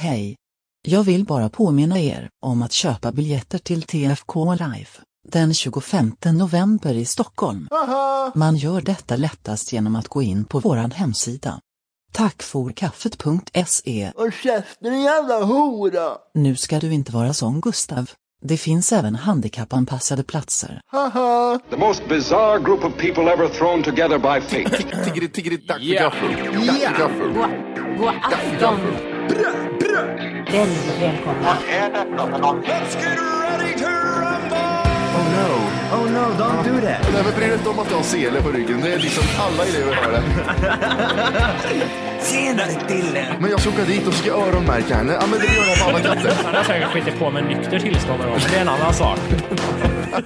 Hej! Jag vill bara påminna er om att köpa biljetter till TFK Live den 25 november i Stockholm. Man gör detta lättast genom att gå in på våran hemsida. Tackforkaffet.se Och käften din jävla hora! Nu ska du inte vara sån Gustav. Det finns även handikappanpassade platser. Haha! The most bizarre group of people ever thrown together by fate. Tiggeri, tiggeri, dack för Ja. gaffel. Dack för gaffel. God afton! Väldigt välkomna. Oh no. Oh no, don't do that. Nej men bry dig inte om att du har sele på ryggen. Det är liksom alla elever har det. Senare Dille. Men jag ska åka dit och ska öronmärka henne. Ja men det gör jag på alla katter. Han har säkert skitit på med nykter tillstånd men det är en annan sak.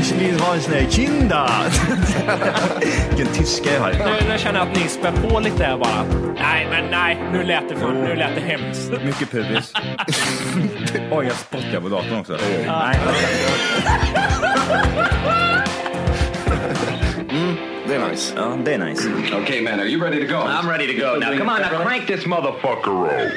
Ich vill ha en sån här kinda. Vilken tyska jag har. Nu, nu känner jag att ni spär på lite här bara. Nej, men nej, nu lät det, för, nu lät det hemskt. Mycket pubis. Oj, jag spottar på datorn också. Nej, Det är nice. det är nice. okay, man, are you ready to go? I'm ready to go now. Come on, now crank this motherfucker up.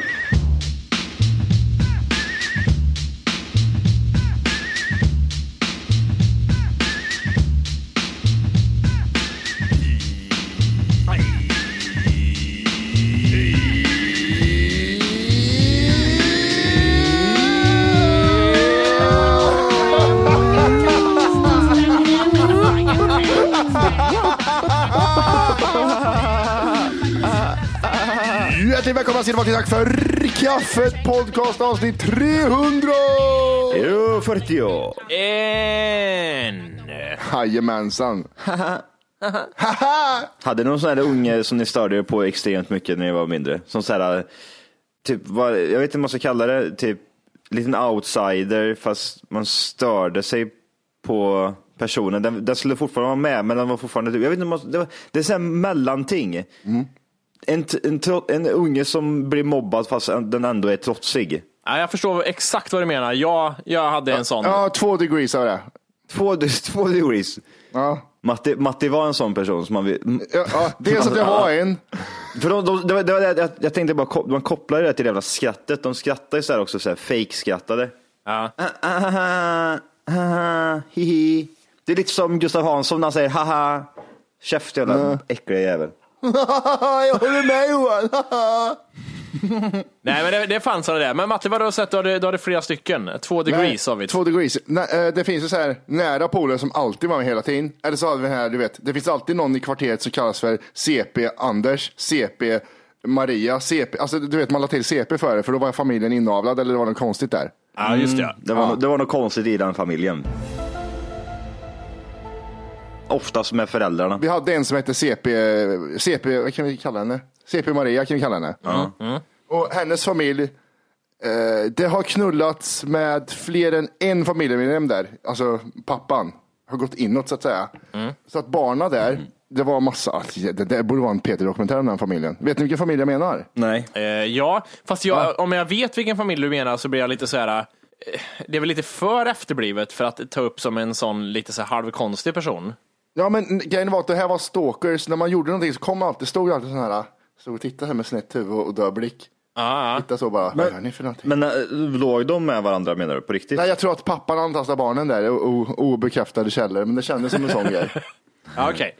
Till Tack för kaffet podcast avsnitt 300! Jo, 40. En... Jajamensan. Hade någon sån här unge som ni störde er på extremt mycket när ni var mindre? Som så här, typ, vad, jag vet inte vad man ska kalla det, typ liten outsider fast man störde sig på personen. Den, den skulle fortfarande vara med men den var fortfarande, typ- jag vet inte, det, var, det är så här mellanting. En, en, en unge som blir mobbad fast den ändå är trotsig. Ja, jag förstår exakt vad du menar. Jag, jag hade en sån. Ja, två degrees av det. Två, två degrees. Ja. Matti, Matti var en sån person som man vill, Ja, ja, dels att jag var en. För de, de, det var, det var, jag, jag tänkte bara, man kopplar det till det jävla skrattet. De skrattar ju så här också, så här fake-skrattade. Ja. Haha, haha, hihi. Det är lite som Gustav Hansson när han säger haha. Käft jävla äckliga jävel. jag håller med Johan. Nej, men det, det fanns sådana där. Men Matte, vad har du sett? Du hade, du hade flera stycken. Två degrees har vi. Två degrees. Nej, eh, det finns ju så här nära polare som alltid var med hela tiden. Eller så hade vi här, du vet, det finns alltid någon i kvarteret som kallas för CP Anders, CP Maria, CP, alltså du vet man la till CP för det för då var familjen inavlad eller det var något konstigt där. Ja, just det. Det var, det var något konstigt i den familjen. Oftast med föräldrarna. Vi hade en som hette CP, CP, vad kan vi kalla henne? CP Maria kan vi kalla henne. Och hennes familj, eh, det har knullats med fler än en familjemedlem där. Alltså pappan har gått inåt så att säga. Så att barna där, det var massa, det, det borde vara en Peter-dokumentär om den familjen. Vet ni vilken familj jag menar? Nej. Eh, ja, fast jag, om jag vet vilken familj du menar så blir jag lite så här. eh, Det är väl lite för efterblivet för att ta upp som en sån lite så här halvkonstig person. Ja men grejen var att det här var stalkers, när man gjorde någonting så kom alltid, stod alltid sån här, stod och tittade här med snett huvud och död blick. Ja, Titta så bara, vad gör ni för någonting? Men äh, låg de med varandra menar du på riktigt? Nej, jag tror att pappan antastade barnen där, o- o- obekräftade källor, men det kändes som en sån grej. ja okej.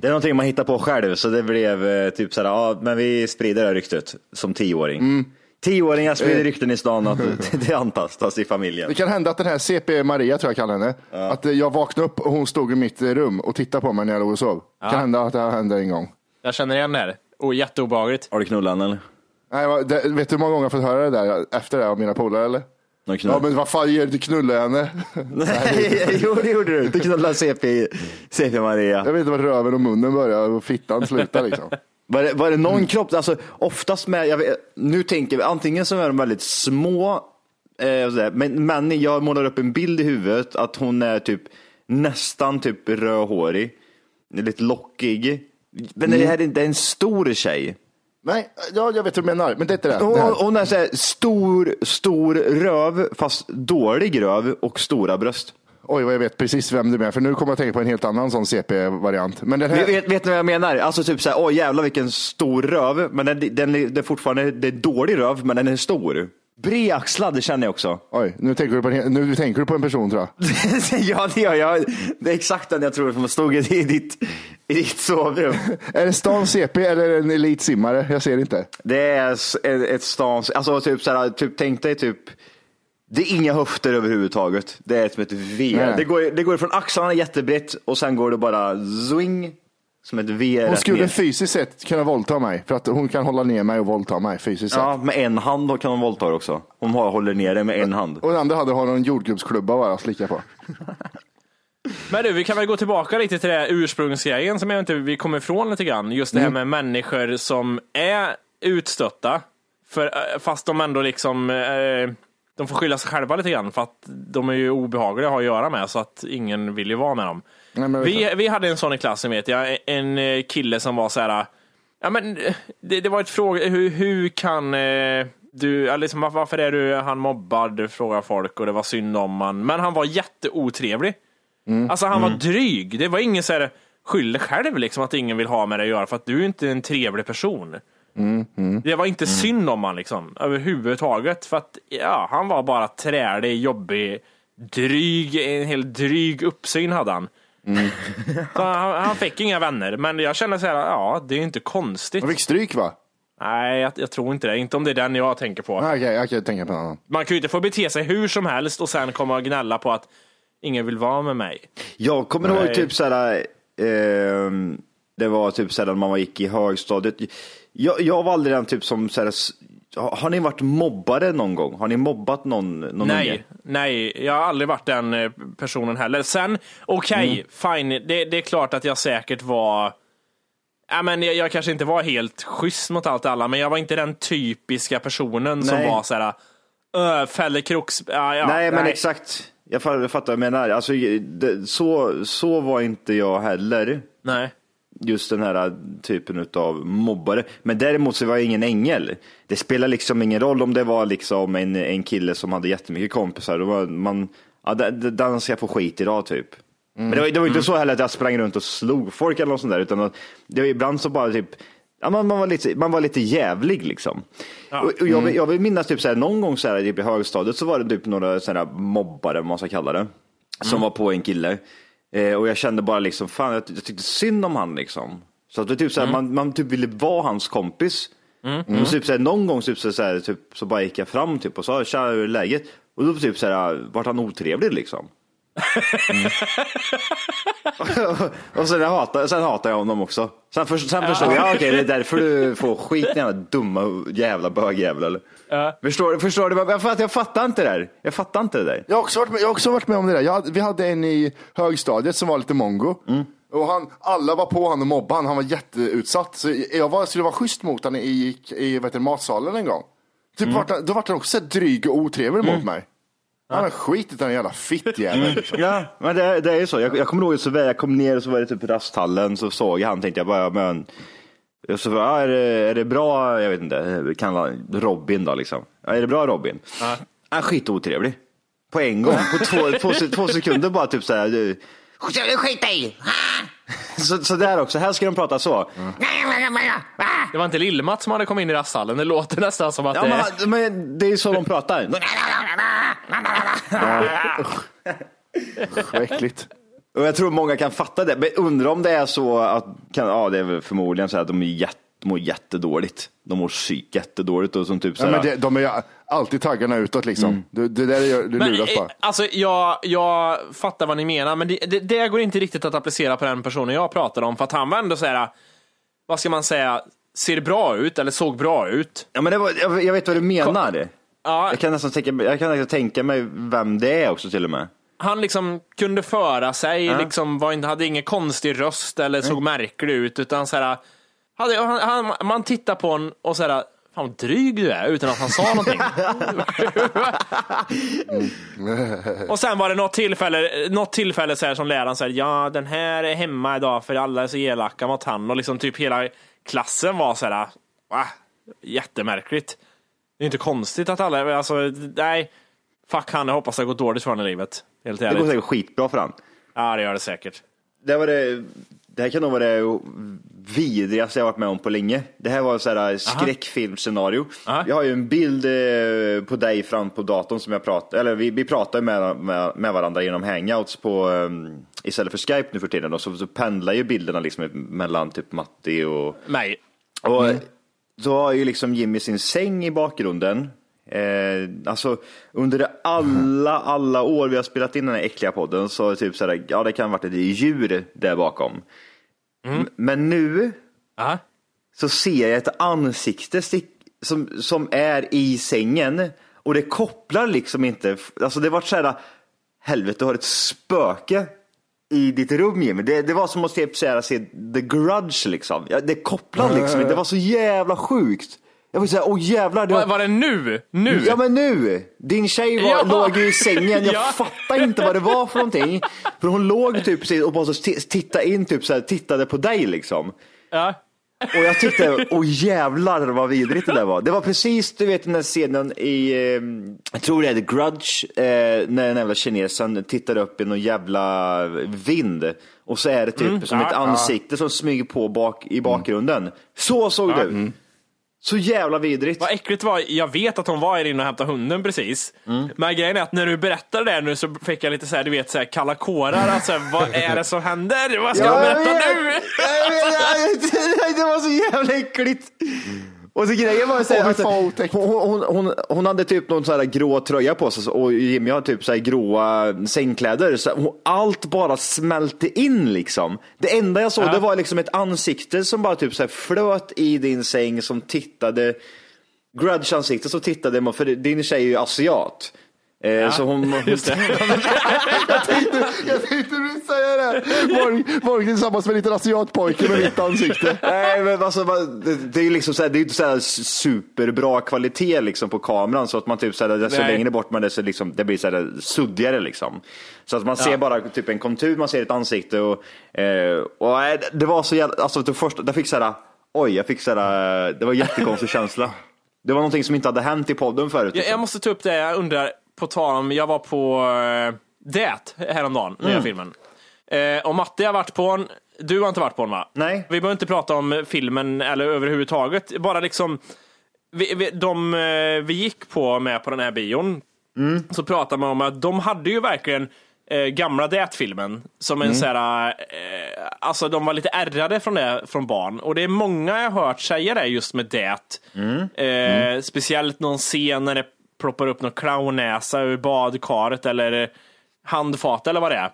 Det är någonting man hittar på själv, så det blev eh, typ såhär, ja men vi sprider det här ryktet som tioåring. Tioåringar sprider Eh. rykten i stan att det antastas i familjen. Det kan hända att den här CP Maria, tror jag kallar henne, att eh, jag vaknade upp och hon stod i mitt eh, rum och tittade på mig när jag låg och sov. Ja. Kan hända att det hände en gång. Jag känner igen det här. Oh, jätteobehagligt. Har du knullat henne eller? Nej, det, vet du hur många gånger jag fått höra det där efter det av mina polare eller? Ja men vad fan ger du knulla henne? Nej, jo det gjorde du. Du knullade CP, CP Maria. Jag vet inte var röven och munnen börjar och fittan slutar liksom. Var det, var det någon kropp, alltså oftast med, jag vet, nu tänker vi, antingen så är de väldigt små, eh, sådär, men, men jag målar upp en bild i huvudet att hon är typ nästan typ rödhårig, lite lockig. Men det här är inte en stor tjej. Nej, ja, jag vet vad du menar, men det är inte det. Hon, hon är så stor, stor röv, fast dålig röv och stora bröst. Oj, vad jag vet precis vem du menar, för nu kommer jag att tänka på en helt annan sån CP-variant. Men den här... Vet, vet, ni vad jag menar? Alltså typ såhär, åh jävlar vilken stor röv, men den, den, det är fortfarande det är dålig röv, men den är stor. Bredaxlad, det känner jag också. Oj, nu tänker, du på en, nu tänker du på en person tror jag. ja, det gör jag. Det är exakt den jag tror som stod i ditt, i ditt sovrum. Är det stan CP eller en elitsimmare? Jag ser inte. Det är ett stans, alltså typ såhär, typ, tänk dig typ, det är inga höfter överhuvudtaget. Det är som ett V. Nej. Det går, det går från axlarna jättebrett och sen går det bara zwing, som ett V Hon skulle ner. fysiskt sett kunna våldta mig, för att hon kan hålla ner mig och våldta mig fysiskt sett. Ja, med en hand då kan hon våldta också. Hon har- håller ner det med en hand. Och den andra hade hon en jordgubbsklubba bara att slicka på. Men du, vi kan väl gå tillbaka lite till det här ursprungsgrejen som jag inte vi kommer ifrån lite grann. Just det här med människor som är utstötta, för, eh, fast de ändå liksom eh, de får skylla sig själva lite grann för att de är ju obehagliga att ha att göra med så att ingen vill ju vara med dem. Nej, men Vi, vi hade en sån i klassen vet jag, en eh, kille som var så här. Ja, men eh, det, det var ett fråga, hur, hur kan eh, du, liksom, var- varför är du han mobbad, frågar folk och det var synd om han. Men han var jätteotrevlig. Alltså han var dryg. Det var ingen så här, skyll dig själv liksom att ingen vill ha med dig att göra för att du är inte en trevlig person. Det var inte synd om han liksom, överhuvudtaget. För att ja, han var bara trälig, jobbig, dryg, en helt dryg uppsyn hade han. Så han, han fick inga vänner, men jag känner så här, ja, det är inte konstigt. Hon fick stryk va? Nej, jag, jag tror inte det. Inte om det är den jag tänker på. Nej, Okej, jag kan tänka på en annan. Man kan ju inte få bete sig hur som helst och sen komma och gnälla på att ingen vill vara med mig. Jag kommer Nej. ihåg typ såhär, ehm, det var typ såhär när man gick i högstadiet. Jag, jag var aldrig den typ som såhär, s- har ni varit mobbare någon gång? Har ni mobbat någon, någon Nej, unge? nej, jag har aldrig varit den eh, personen heller. Sen, okej, Mm. fine, det, det är klart att jag säkert var Ja, men jag, jag kanske inte var helt schysst mot allt alla, men jag var inte den typiska personen som Nej. var så här, öh, fäller kroks... Ja, ja, nej, men exakt. Jag fattar, vad jag menar. Alltså, det, så, så var inte jag heller. Nej. Just den här typen av mobbare. Men däremot så var jag ingen ängel. Det spelar liksom ingen roll om det var liksom en, en kille som hade jättemycket kompisar. Var man, ja, den ska jag få skit idag typ. Men det var, det var inte så heller att jag sprang runt och slog folk eller något sånt där. Utan att det var ibland så bara typ, ja, man, man, var lite, man var lite jävlig liksom. Och, och jag, vill, jag vill minnas typ så här, någon gång så här, typ i högstadiet så var det typ några sådana mobbare, vad man ska kalla det, som var på en kille. Eh, och jag kände bara liksom, fan jag, jag tyckte synd om han liksom. Så att det typ så här, man, man typ ville vara hans kompis. Och typ så här, någon gång typ så, så, här, typ, så bara gick jag fram typ, och sa tja hur är läget? Och då typ så här, vart han otrevlig liksom. och sen hatade, sen hatade jag honom också. Sen, för, sen förstod jag, okej det är därför du får skit jävla dumma jävla bögjävel. eller? Förstår, du- förstår du? Jag fattar, jag fattar inte det där. Jag fattar inte det där. Jag har också varit med, jag har också varit med om det där. Jag, vi hade en i högstadiet som var lite mongo. Och han, alla var på honom och mobbade han. Han var jätteutsatt. Så jag var, skulle vara schysst mot honom i, i heter, det, matsalen en gång. Typ vart han, då var han också dryg och otrevlig mot mig. Han har skit i den jävla fittjäveln. Liksom. Ja, men det, det är ju så. Jag, jag kommer ihåg så väl, jag kom ner och så var det typ rasthallen, så såg jag han, tänkte jag bara, ja, men så, ja, är, det, är det bra, jag vet inte, kan Robin då liksom. Ja, är det bra Robin? Ja. Han är skitotrevlig. På en gång, på två, två, två sekunder bara typ såhär, du, skit i! Så, så där också, här ska de prata så. Det var inte Lill-Mats som hade kommit in i rasthallen. Det låter nästan som att Ja, det men, han- men det är så de pratar. Usch, vad äckligt. Och jag tror många kan fatta det. Men undrar om det är så att, kan, ja det är väl förmodligen så att de är jätte, mår jättedåligt. De mår psyk jättedåligt och som typ så Ja, men det, de är alltid taggarna utåt liksom. Det, det där är, du Men, luras eh, bara. alltså, jag, jag fattar vad ni menar, men det, det, det går inte riktigt att applicera på den personen jag pratar om, för att han var ändå så här, vad ska man säga, ser bra ut, eller såg bra ut. Ja men det var, jag, jag vet vad du menar. Ja, Jag kan nästan tänka, jag kan nästan tänka mig vem det är också till och med. han liksom kunde föra sig, liksom var inte, hade ingen konstig röst eller såg märklig ut, utan så här, hade, han, han, man tittar på honom och så här, fan vad dryg du är, utan att han sa någonting. och sen var det något tillfälle, något tillfälle så här, som läraren säger, ja den här är hemma idag för alla är så elaka mot han och liksom typ hela klassen var så här, va? Jättemärkligt. Det är inte konstigt att alla, alltså nej, fuck han, jag hoppas det går dåligt för honom i livet. Helt Det går säkert skitbra för han. Ja, det gör det säkert. Det, var det, det här kan nog vara det vidrigaste jag varit med om på länge. Det här var ett sådär skräckfilmscenario. Aha. Jag har ju en bild eh, på dig fram på datorn som jag pratar, eller vi, vi pratar med, med, med varandra genom hangouts på, um, istället för Skype nu för tiden. Då, så, så pendlar ju bilderna liksom mellan typ Matti och Mig. och så har ju liksom Jimmy sin säng i bakgrunden. Eh, alltså under alla, alla år vi har spelat in den här äckliga podden så typ sådär, ja det kan ha varit ett djur där bakom. M- Men nu Ja. så ser jag ett ansikte som, som är i sängen och det kopplar liksom inte, alltså det var såhär, helvete du har ett spöke i ditt rum Jimmy. Det, det var som att säga, se The Grudge liksom. Ja, Det kopplar liksom inte, det var så jävla sjukt. Jag vill säga, åh jävlar. Det Var, var det nu? Nu? Ja men nu! Din tjej var, Ja. låg ju i sängen, jag Ja. fattar inte vad det var för någonting. För hon låg typ precis och bara så tittade in, typ så här, tittade på dig liksom. Ja. Och jag tyckte, åh jävlar vad vidrigt det där var. Det var precis, du vet den där scenen i, eh, jag tror det är The Grudge, eh, när den jävla kinesen tittar upp i någon jävla vind. Och så är det typ som ett ansikte som smyger på bak, i bakgrunden. Så såg det ut. Så jävla vidrigt. Vad äckligt var, jag vet att hon var här inne och hämtade hunden precis. Men grejen är att när du berättade det nu så fick jag lite så här, du vet, så här, kalla kårar. Alltså, vad är det som händer? Vad ska jag berätta nu? Jag vet, jag vet, det var så jävla äckligt. Och så grejen var så här, alltså, hon, hon, hon, hade typ någon så här grå tröja på sig och Jimmy har typ så här gråa sängkläder. Så hon, allt bara smälte in liksom. Det enda jag såg Ja. det var liksom ett ansikte som bara typ så här flöt i din säng som tittade Grudge-ansikte som tittade för din tjej är ju asiat. Eh, Så hon, Just det. Jag tänkte du säga det. Morgan, Morgan tillsammans med en liten asiatpojke med vitt ansikte. Nej, men alltså, det, det är ju liksom så här, det är ju inte så här superbra kvalitet liksom på kameran så att man typ så här, Nej. längre bort man är så liksom, det blir så här suddigare liksom. Så att man ser bara typ en kontur, man ser ett ansikte och, eh, och det var så jävla, alltså det första, jag fick så här, oj, jag fick så här, det var en jättekonstig känsla. Det var någonting som inte hade hänt i podden förut. Jag, liksom. jag måste ta upp det, jag undrar, på tal om, jag var på uh, Det häromdagen, nya filmen. Eh, och Matte har varit på en, du har inte varit på den va? Nej. Vi behöver inte prata om filmen eller överhuvudtaget, bara liksom, vi, vi, de eh, vi gick på med på den här bion, så pratade man om att de hade ju verkligen eh, gamla Det-filmen som en sån här, eh, alltså de var lite ärrade från det från barn. Och det är många jag har hört säga det just med Det. Eh, Speciellt någon scen när det ploppar upp någon clownnäsa ur badkaret eller eh, handfat eller vad det är.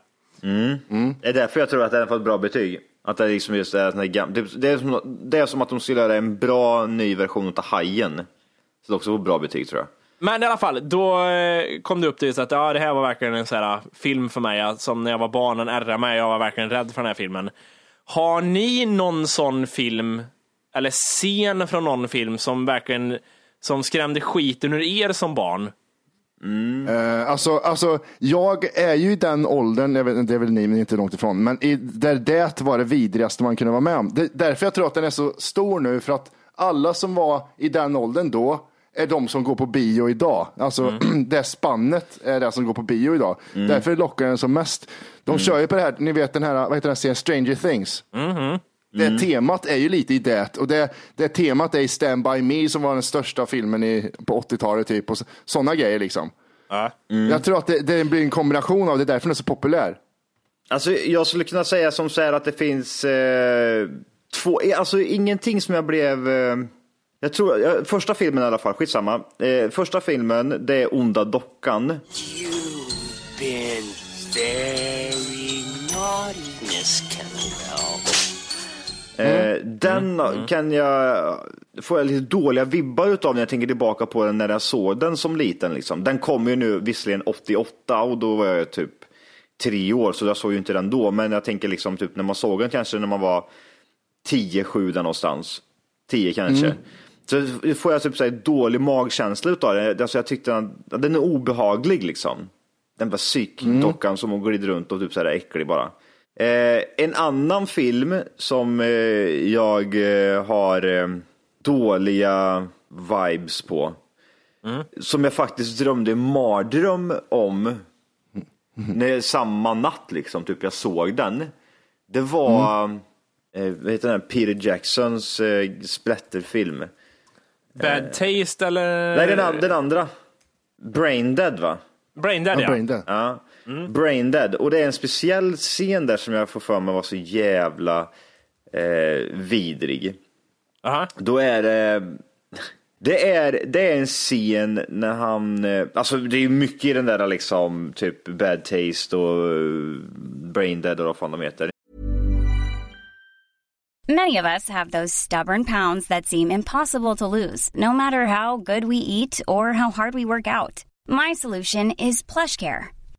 Det är därför jag tror att den har fått bra betyg. Att det, är liksom just är, att den är gam- det, det, är som, det är som att de skulle göra en bra ny version av Hajen. Så det också får bra betyg tror jag. Men i alla fall, då eh, kom det upp till så att ja, det här var verkligen en sån här film för mig, som när jag var barn, en ärra mig, jag var verkligen rädd för den här filmen. Har ni någon sån film, eller scen från någon film som verkligen som skrämde skiten ur er som barn? Eh, alltså, alltså, jag är ju i den åldern, jag vet, det är väl ni, men inte långt ifrån, men i, där det var det vidrigaste man kunde vara med om. Det, därför jag tror att den är så stor nu, för att alla som var i den åldern då är de som går på bio idag. Alltså det spannet är det som går på bio idag. Därför lockar den som mest. De kör ju på det här, ni vet den här, vad heter den serien, Stranger Things. Det temat är ju lite i det och det, det temat är i Stand By Me som var den största filmen i, på 80-talet typ och sådana grejer liksom. Jag tror att det, det blir en kombination av det, är därför den är så populär. Alltså, jag skulle kunna säga som så här att det finns eh, två, alltså ingenting som jag blev, eh, jag tror, ja, första filmen i alla fall, skitsamma. Eh, första filmen, det är Onda Dockan. You've been very naughty, Miss Kendall. Eh, den kan jag, får jag lite dåliga vibbar utav när jag tänker tillbaka på den när jag såg den som liten. Liksom. Den kom ju nu visserligen 88 och då var jag typ tre år så jag såg ju inte den då. Men jag tänker liksom typ när man såg den kanske när man var 10-7 där någonstans. 10 kanske. Mm. Så får jag typ så här dålig magkänsla utav det. Alltså jag tyckte den, den är obehaglig liksom. Den där psykdockan som glider runt och typ så här äcklig bara. Eh, en annan film som eh, jag eh, har eh, dåliga vibes på. Som jag faktiskt drömde en mardröm om. När, samma natt liksom, typ jag såg den. Det var, eh, vad heter den, Peter Jacksons eh, splatterfilm. Bad taste eller? Nej, den, den andra. Brain Dead va? Brain Dead ja. Brain Dead. Ja. Brain Dead. Och det är en speciell scen där som jag får för mig var så jävla eh, vidrig. Aha. Då är det, det är, det är en scen när han, eh, alltså det är ju mycket i den där liksom typ Bad Taste och eh, Brain Dead och vad fan de heter. Many of us have those stubborn pounds that seem impossible to lose, no matter how good we eat or how hard we work out. My solution is PlushCare.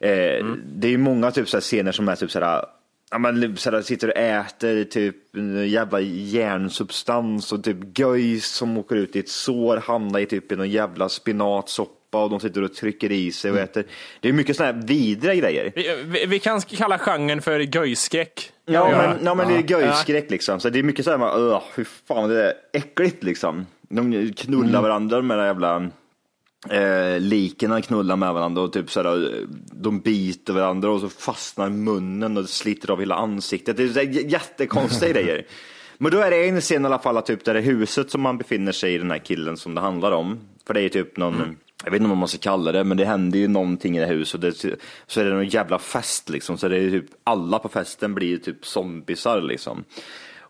Eh, Det är ju många typ så här scener som är typ så här, ja, man så här, sitter och äter typ jävla järnsubstans och typ göjs som åker ut i ett sår, hamnar i typ i någon jävla spinatsoppa och de sitter och trycker i sig och äter. Det är mycket sådana här vidriga grejer. Vi, vi, vi kan kalla genren för göjskräck. Ja, men, ja, men det är göjskräck liksom. Så det är mycket så här, man, öh, fy fan det är äckligt liksom. De knullar varandra med de jävla eh, liken knullar med varandra och typ så här, de biter varandra och så fastnar munnen och sliter av hela ansiktet. Det är så här jättekonstiga grejer. Men då är det en scen i alla fall, typ där det är huset som man befinner sig i, den här killen som det handlar om. För det är typ någon, jag vet inte vad man ska kalla det, men det händer ju någonting i det här huset. Och det, så är det någon jävla fest liksom, så det är typ alla på festen blir typ zombisar liksom.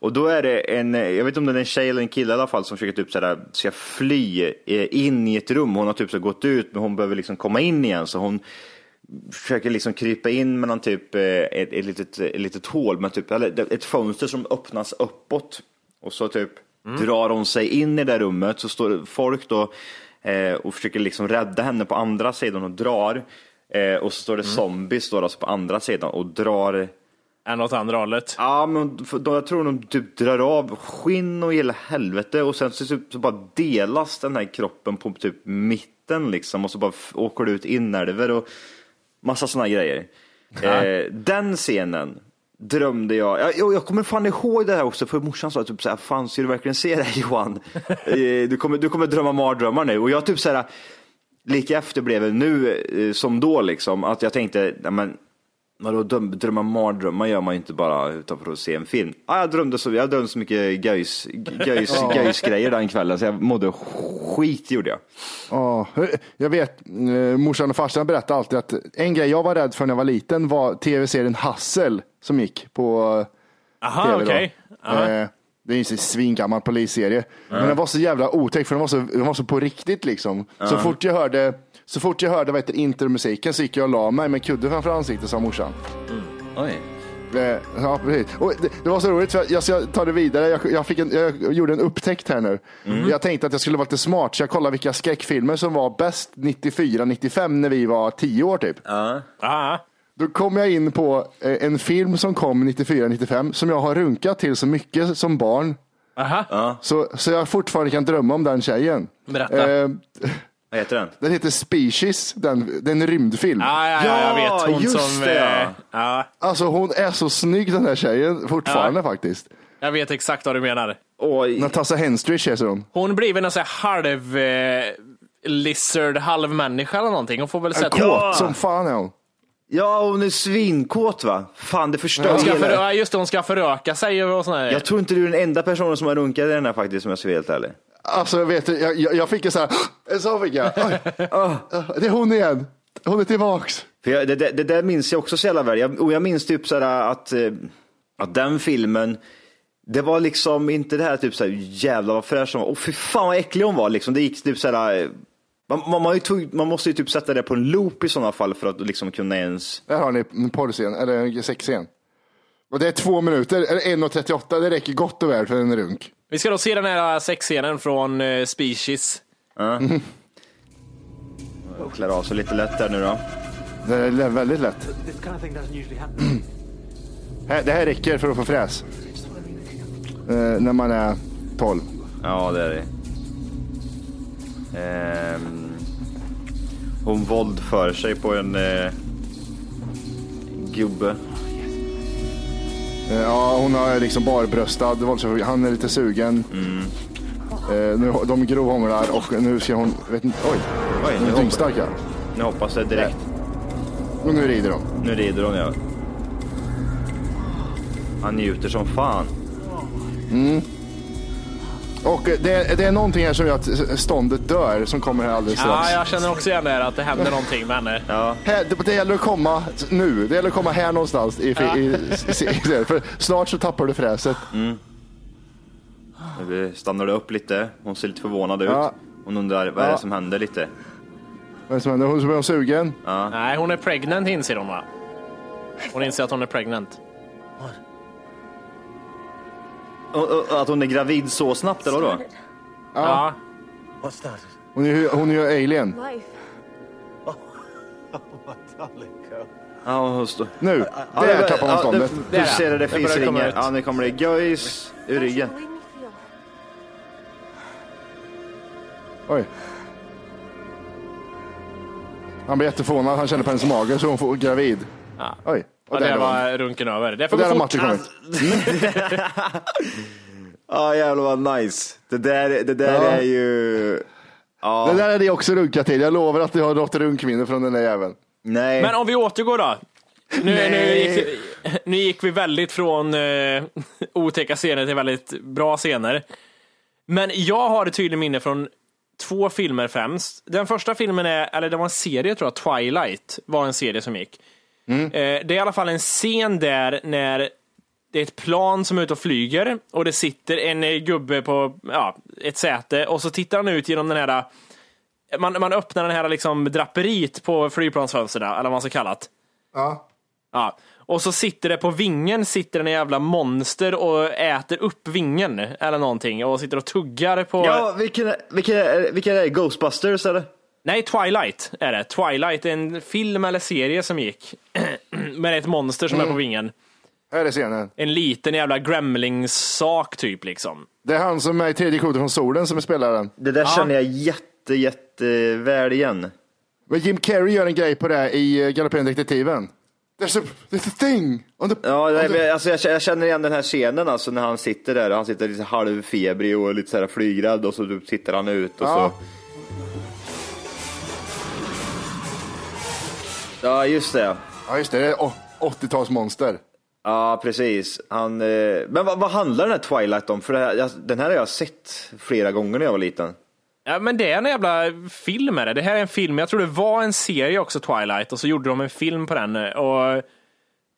Och då är det en, jag vet inte om det är en tjej eller en kille i alla fall som försöker typ sådär, ska fly eh, in i ett rum. Hon har typ så gått ut men hon behöver liksom komma in igen så hon försöker liksom krypa in mellan typ eh, ett, ett, litet, ett litet hål, med typ, eller ett fönster som öppnas uppåt. Och så typ drar hon sig in i det rummet så står folk då eh, och försöker liksom rädda henne på andra sidan och drar. Eh, och så står det zombies då alltså på andra sidan och drar Än åt andra hållet. Ja, men då, jag tror de typ drar av skinn och hela helvete och sen så, typ, så bara delas den här kroppen på typ mitten liksom och så bara åker det ut inälvor och massa sådana grejer. Eh, den scenen drömde jag, jag, jag, kommer fan ihåg det här också för morsan sa typ så här, fan ska du verkligen se det här Johan? Eh, du, kommer, du kommer drömma mardrömmar nu och jag typ så här, lika efterbliven nu eh, som då liksom, att jag tänkte, men Vadå dröm- drömma mardrömmar gör man ju inte bara utan för att se en film. Ah, jag drömde så, jag drömde så mycket göjs, göjs, Ja. göjsgrejer den kvällen så jag mådde skit gjorde jag. Ja, jag vet, eh, morsan och farsan berättade alltid att en grej jag var rädd för när jag var liten var tv-serien Hassel som gick på eh, Aha, TV då. Ja. Eh, Det är ju en svingammal polisserie. Men den var så jävla otäck för den var så, den var så på riktigt liksom. Så Ja. fort jag hörde, så fort jag hörde heter, intermusiken så gick jag och la mig med kudden framför ansiktet sa morsan. Oj. Eh, Ja, precis. Och det, det var så roligt, för jag ska ta det vidare. Jag, jag, fick en, jag gjorde en upptäckt här nu. Mm. Jag tänkte att jag skulle vara lite smart, så jag kollade vilka skräckfilmer som var bäst 94-95 när vi var 10 år typ. Ja. Då kom jag in på eh, en film som kom 94-95 som jag har runkat till så mycket som barn. Aha. Så, så jag fortfarande kan drömma om den tjejen. Berätta. Eh, Vad heter den? den heter Species, den, det är en rymdfilm. Ja, ja, ja, jag vet. Hon just som... det, ja. eh, ja. Alltså hon är så snygg den här tjejen fortfarande faktiskt. Jag vet exakt vad du menar. Oj. Natasha Henstridge heter hon. Hon blir väl någon sån här halv eh, lizard, halv människa eller någonting. Hon får väl En sätta... kåt som fan är hon. Ja, hon är svinkåt va? Fan, det förstör Hon ska hela... ja, just det, hon ska föröka sig och sån här. Jag tror inte du är den enda personen som har runkat i den här faktiskt, om jag ska vara helt ärlig. Alltså vet du, jag, jag, jag fick en sån här, sån fick jag. Oj. Ah, Det är hon igen. Hon är tillbaks. För jag, det, det, det där minns jag också så jävla väl. Jag, och jag minns typ sådär att, eh, att den filmen, det var liksom inte det här typ såhär, jävlar vad fräsch hon var. Åh fy fan vad äcklig hon var liksom. Det gick typ sådär, eh, man, man, man, tog, man måste ju typ sätta det på en loop i sådana fall för att liksom kunna ens... Där har ni en porrscen, eller en sexscen. Och det är två minuter, eller 1.38, det räcker gott och väl för en runk. Vi ska då se den här sexscenen från eh, Species. Ja. Jag klär av sig lite lätt där nu då. Det är väldigt lätt. Det här räcker för att få fräs. Eh, när man är 12. Ja, det är det. Ehm, hon våldför sig på en eh, gubbe. Eh, Ja, hon har liksom barbröstad, våldsförföljd. han är lite sugen. Eh, nu, de grovhånglar och nu ska hon, vet inte, oj, Oj, hon nu är hoppas, dyngstark ja. nu hoppas jag direkt. Och nu rider de. Nu rider hon ja. Han njuter som fan. Mm. Och det, det är någonting här som gör att ståndet dör som kommer här alldeles strax. Ja, jag känner också igen det här att det händer någonting med henne. Ja. Här, det, det gäller att komma nu, det gäller att komma här någonstans. I, i, i, i, för snart så tappar du fräset. Nu stannar det upp lite. Hon ser lite förvånad ut. Ja. Hon undrar vad är Ja. det som händer lite. Vad är det som händer? Hon är hon sugen. Nej, hon är pregnant inser hon va? Hon inser att hon är pregnant. Att hon är gravid så snabbt eller vadå? Ja. Hon är, ju- hon är alien. Ja, hon står... Nu, Ja, där tappar hon ja, ståndet. Nu ser det, det finns ut. Ja, nu kommer det göjs ur ryggen. Oj. Han blir jätteförvånad, han känner på hennes mage så hon får gravid. Ja. Oj. Och Och det där var hon. var runken över. Det får Och där gå har fort. Matti kommit. Ja, jävlar vad nice. Det där, det där Ja. är ju... Ja. Det där är det också runkat till. Jag lovar att jag har något runkminne från den där jäveln. Nej. Men om vi återgår då. Nu, nu, gick, nu gick vi väldigt från eh, otäcka scener till väldigt bra scener. Men jag har ett tydligt minne från två filmer främst. Den första filmen är, eller det var en serie tror jag, Twilight var en serie som gick. Eh, det är i alla fall en scen där när det är ett plan som är ute och flyger och det sitter en eh, gubbe på ja, ett säte och så tittar han ut genom den här man, man öppnar den här liksom draperiet på flygplansfönstren, eller vad man ska kalla det. Ja. Ja. Och så sitter det på vingen, sitter en jävla monster och äter upp vingen eller någonting och sitter och tuggar på... Ja, vilken, vilken, vilken är det? Ghostbusters eller? Nej, Twilight är det. Twilight är en film eller serie som gick. Med ett monster som är på vingen. Här är scenen. En liten jävla gremlings-sak typ liksom. Det är han som är i tredje klotet från solen som är spelaren. Det där känner jag jätte, jätte väl igen. Men Jim Carrey gör en grej på det i eh, Galopperande detektiven. There's a, there's a thing on the... Ja, nej, on the... men alltså, jag, jag känner igen den här scenen alltså när han sitter där. Han sitter lite halvfebrig och lite så här flygrädd och så typ tittar han ut och Ja. så. Ja, just det. Ja, just det. Det är å- 80-talsmonster. Ja, precis. Han, eh, men vad, vad handlar den här Twilight om? För det här, jag, den här har jag sett flera gånger när jag var liten. Ja, men det är en jävla film är det. Det här är en film, jag tror det var en serie också, Twilight, och så gjorde de en film på den. Och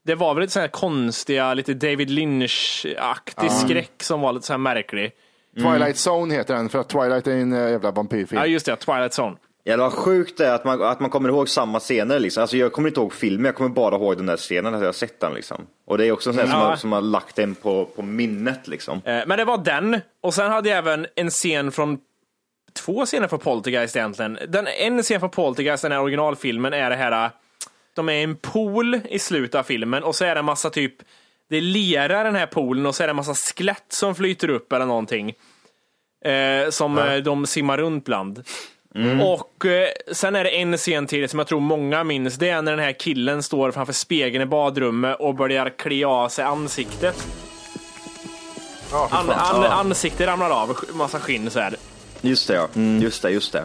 det var väl lite så här konstiga, lite David Lynch-aktig skräck som var lite så här märklig. Twilight Zone heter den, för att Twilight är en eh, jävla vampyrfilm. Ja, just det, Twilight Zone. Jävlar vad sjukt det är att man, att man kommer ihåg samma scener liksom. Alltså jag kommer inte ihåg filmen, jag kommer bara ihåg den där scenen, att jag har sett den liksom. Och det är också en sån här som, Ja. har, som har lagt den på, på minnet liksom. Eh, Men det var den, och sen hade jag även en scen från Två scener från Poltergeist egentligen. Den, en scen från Poltergeist, den här originalfilmen, är det här äh, De är i en pool i slutet av filmen och så är det en massa typ Det lerar den här poolen och så är det en massa skelett som flyter upp eller någonting. Eh, som eh, de simmar runt bland. Mm. Och eh, sen är det en scen till som jag tror många minns. Det är när den här killen står framför spegeln i badrummet och börjar klia av sig ansiktet. Fy An, an, Ja. Ansiktet ramlar av, massa skinn så här. Just det ja, just det, just det.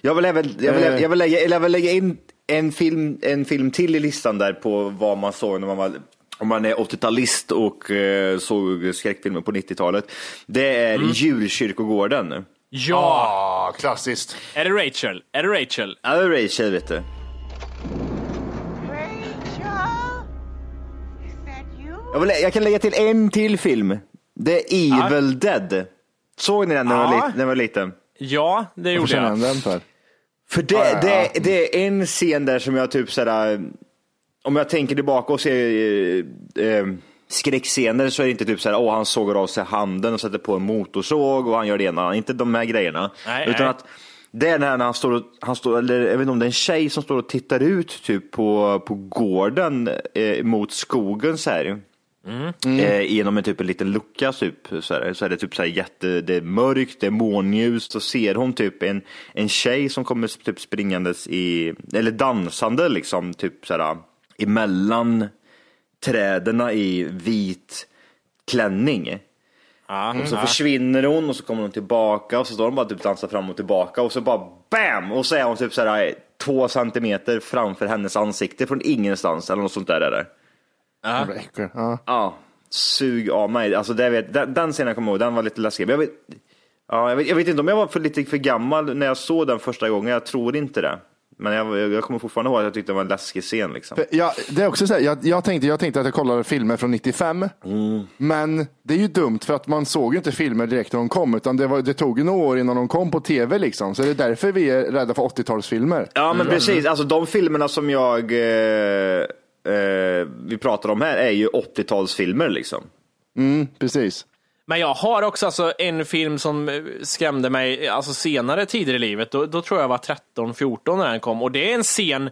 Jag vill även, jag vill, Eh. jag vill, lägga, jag vill lägga in en film, en film till i listan där på vad man såg när man var om man är 80-talist och eh, såg skräckfilmer på 90-talet. Det är Mm. Djurkyrkogården. Ja! Ah, klassiskt. Är det Rachel? Är det Rachel? Ja, det är Rachel vet du. Jag, vill, jag kan lägga till en till film. Är Evil Dead. Såg ni den när, Ja. jag var liten? Ja, det gjorde jag. den för? För det, Ja, ja, ja. det, det är en scen där som jag typ sådär, om jag tänker tillbaka och ser eh, eh, skräckscener så är det inte typ såhär, åh han sågar av sig handen och sätter på en motorsåg och han gör det ena, inte de här grejerna. Nej, utan nej. att det är när han står, och, han står, eller jag vet inte om det är en tjej som står och tittar ut typ på, på gården eh, mot skogen så här. Eh, genom en typ en liten lucka typ, så, här, så är det typ så här jätte, det är mörkt, det är månljus, så ser hon typ en, en tjej som kommer typ springandes i, eller dansande liksom, typ så här emellan träden i vit klänning. Ja, Och så ja. försvinner hon och så kommer hon tillbaka och så står hon bara typ dansar fram och tillbaka och så bara BAM! Och så är hon typ så här två centimeter framför hennes ansikte från ingenstans eller något sånt där är det. Äckel. Ja. Ja, sug av mig. Alltså det vet, den, den scenen jag kommer ihåg, den var lite läskig. Men jag vet, ja, jag, vet, jag vet inte om jag var för lite för gammal när jag såg den första gången, jag tror inte det. Men jag, jag kommer fortfarande ihåg att jag tyckte det var en läskig scen. Liksom. Jag, det är också så här, jag, jag, tänkte, jag tänkte att jag kollade filmer från 95, Mm. men det är ju dumt för att man såg ju inte filmer direkt när de kom, utan det, var, det tog ju några år innan de kom på tv. Liksom. Så det är därför vi är rädda för 80-talsfilmer. Ja men precis, alltså de filmerna som jag eh, eh, vi pratar om här är ju 80-talsfilmer liksom. Mm, precis. Men jag har också alltså en film som eh, skrämde mig alltså senare tider i livet. Då, då tror jag var 13-14 när den kom. Och det är en scen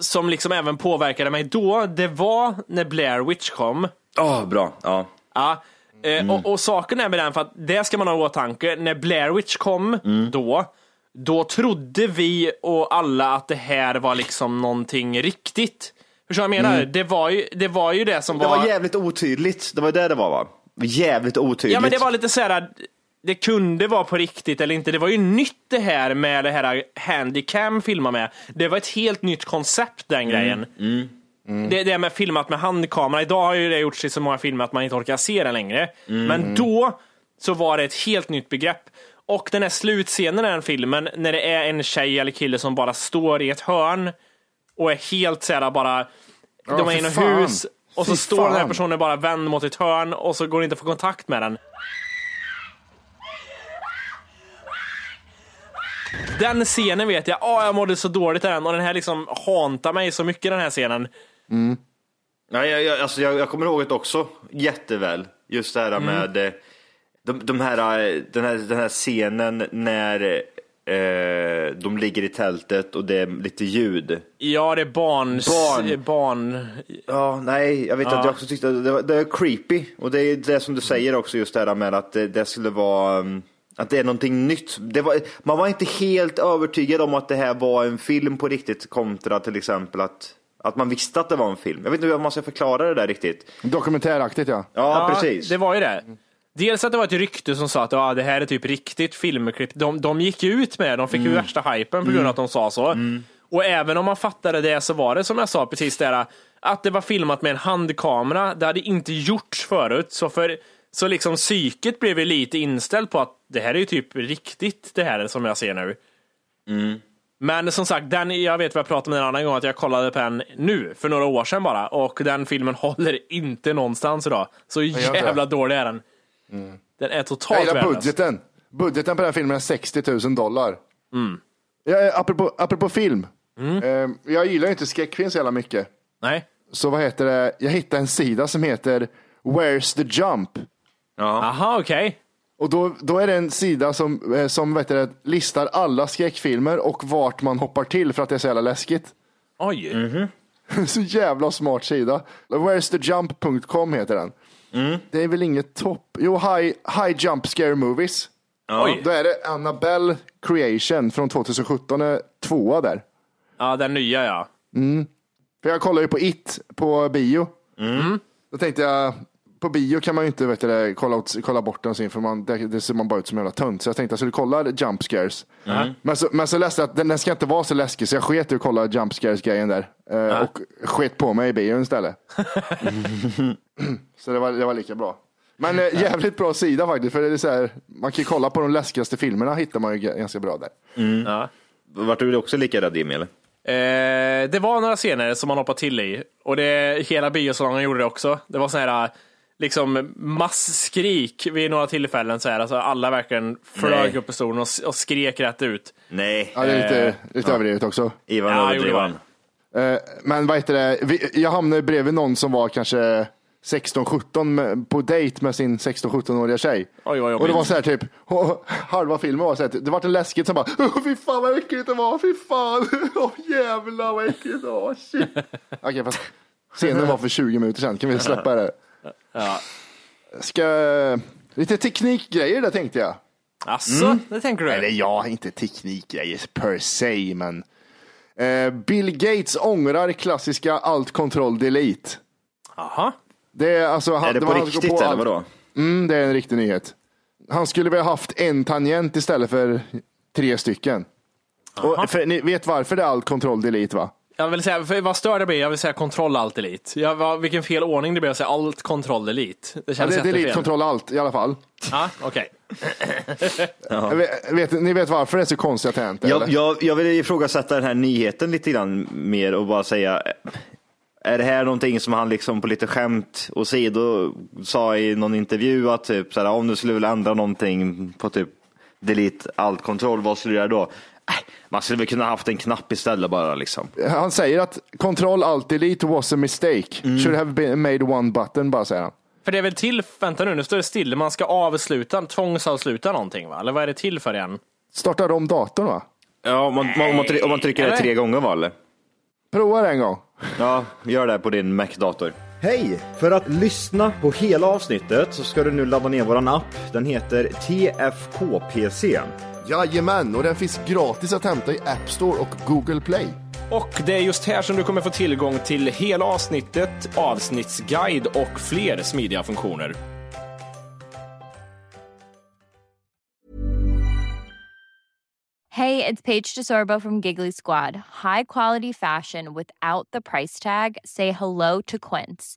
som liksom även påverkade mig då. Det var när Blair Witch kom. Ja, bra. Ja. Ja. Eh, och, och saken är med den, för att det ska man ha i åtanke. När Blair Witch kom då, då trodde vi och alla att det här var liksom någonting riktigt. Förstår du vad jag menar? Mm. Det, var ju, det var ju det som Det var jävligt otydligt, det var det det var va? Jävligt otydligt. Ja men det var lite så här. Det kunde vara på riktigt eller inte. Det var ju nytt det här med det här handicam filma med. Det var ett helt nytt koncept den grejen. Det, det med filmat med handkamera. Idag har ju det gjorts i så många filmer att man inte orkar se det längre. Men då så var det ett helt nytt begrepp. Och den här slutscenen i den filmen, när det är en tjej eller kille som bara står i ett hörn och är helt såhär bara, Ja, de är i något hus och så Fy står den här fan. personen bara vänd mot ett hörn och så går det inte att få kontakt med den. Den scenen vet jag, åh jag mådde så dåligt i den och den här liksom hantar mig så mycket den här scenen. Ja, jag, jag, alltså jag, jag kommer ihåg det också jätteväl. Just det här Mm. med eh, de, de här, eh, den, här, den här scenen när eh, de ligger i tältet och det är lite ljud. Ja, det är barn... Barn. barn. Ja, nej, jag vet Ja. att jag också tyckte att det, var, det är creepy. Och det är det som du säger också, just det här med att det, det skulle vara um, att det är någonting nytt. Det var, man var inte helt övertygad om att det här var en film på riktigt kontra till exempel att, att man visste att det var en film. Jag vet inte hur man ska förklara det där riktigt. Dokumentäraktigt ja. Ja, precis. Det var ju det. Dels att det var ett rykte som sa att ja, det här är typ riktigt filmklipp. De, de gick ju ut med det, de fick ju Mm. värsta hypen på grund av att de sa så. Och även om man fattade det så var det som jag sa precis där, att det var filmat med en handkamera. Det hade inte gjorts förut. Så, för, så liksom psyket blev ju lite inställt på att det här är ju typ riktigt det här som jag ser nu. Men som sagt, den, jag vet vad jag pratade om en annan gång, att jag kollade på den nu, för några år sedan bara, och den filmen håller inte någonstans idag. Så jävla dålig är den. Den är Jag totalt gillar värdelös. budgeten. Budgeten på den här filmen är 60 000 dollar. Mm. Ja, apropå, apropå film. Eh, jag gillar inte skräckfilm så jävla mycket. Nej. Så vad heter det? Jag hittade en sida som heter Where's the Jump? Aha, okej. Och då, då är det en sida som, eh, som vet du, listar alla skräckfilmer och vart man hoppar till för att det är så jävla läskigt. Oj. så jävla smart sida. Where'sthejump.com heter den. Det är väl inget topp. Jo, High, high Jump Scare Movies. Oj. Då är det Annabelle Creation från 2017, är tvåa där. Ja, den nya ja. Mm. För jag kollar ju på It på bio. Då tänkte jag, på bio kan man ju inte vet du, kolla, åt- kolla bort den sin för man, det, det ser man bara ut som en jävla tönt. Så jag tänkte jag skulle kolla jump scares. Mm. Men, så, men så läste jag att den, den ska inte vara så läskig så jag sket i att kolla jump scares grejen där. Eh, Och sket på mig i bion istället. så det var, det var lika bra. Men eh, jävligt bra sida faktiskt. För det är så här, man kan ju kolla på de läskigaste filmerna hittar man ju ganska bra där. Ja. Vart du också lika rädd Jimmy eller? Eh, det var några scener som man hoppade till i och det, hela biosalongen gjorde det också. Det var så här liksom masskrik vid några tillfällen. Så här, alltså alla verkligen flög Nej. upp i stolen och, och skrek rätt ut. Nej. Ja, det är lite, Eh, lite överdrivet också. Ivan Ja, han. Eh, Men vad heter det, jag hamnade bredvid någon som var kanske 16-17 med- på dejt med sin 16-17-åriga tjej. Oj, och det var så här typ, halva filmen var så här, det var en läskigt som bara, "Åh, fy fan vad äckligt det var, fy fan, åh jävlar vad äckligt det var, shit. Okej, fast scenen var för 20 minuter sedan, kan vi släppa det? Ja. Ska, lite teknikgrejer där tänkte jag. Asså, det tänker du? Eller ja, inte teknikgrejer per se, men eh, Bill Gates ångrar klassiska alt control delete. Aha. Det är, alltså, han, Är det på riktigt går eller allt- vadå? Mm, det är en riktig nyhet. Han skulle väl ha haft en tangent istället för tre stycken. Och för, ni vet varför det är alt control delete va? Jag vill säga, för vad stör det blir, jag vill säga kontroll alt elite. Jag, vad, vilken fel ordning det blir att säga allt kontroll elite. Det Ja, känns det är jättefel. kontroll alt i alla fall. Ja, okej. Jag vet, vet, ni vet varför det är så konstiga tangenter? Jag, eller? jag, jag vill ifrågasätta den här nyheten lite grann mer och bara säga, är det här någonting som han liksom på lite skämt och sido sa i någon intervju att typ såhär, om du skulle vilja ändra någonting på typ delete allt kontroll, vad skulle du göra då? Man skulle väl kunna haft en knapp istället bara liksom. Han säger att control alt delete was a mistake. Mm. Should have been made one button bara säger han. För det är väl till, vänta nu, nu står det still, man ska avsluta, tvångsavsluta någonting va? Eller vad är det till för igen? Startar om datorn va? Ja, om man, om man, om man trycker det tre gånger va eller? Prova det en gång. Ja, gör det på din Mac-dator. Hej! För att lyssna på hela avsnittet så ska du nu ladda ner våran app. Den heter TFKPC. Jajamän, och den finns gratis att hämta i App Store och Google Play. Och det är just här som du kommer få tillgång till hela avsnittet, avsnittsguide och fler smidiga funktioner. Hey, it's Paige DeSorbo from Giggly Squad. High quality fashion without the price tag. Say hello to Quince.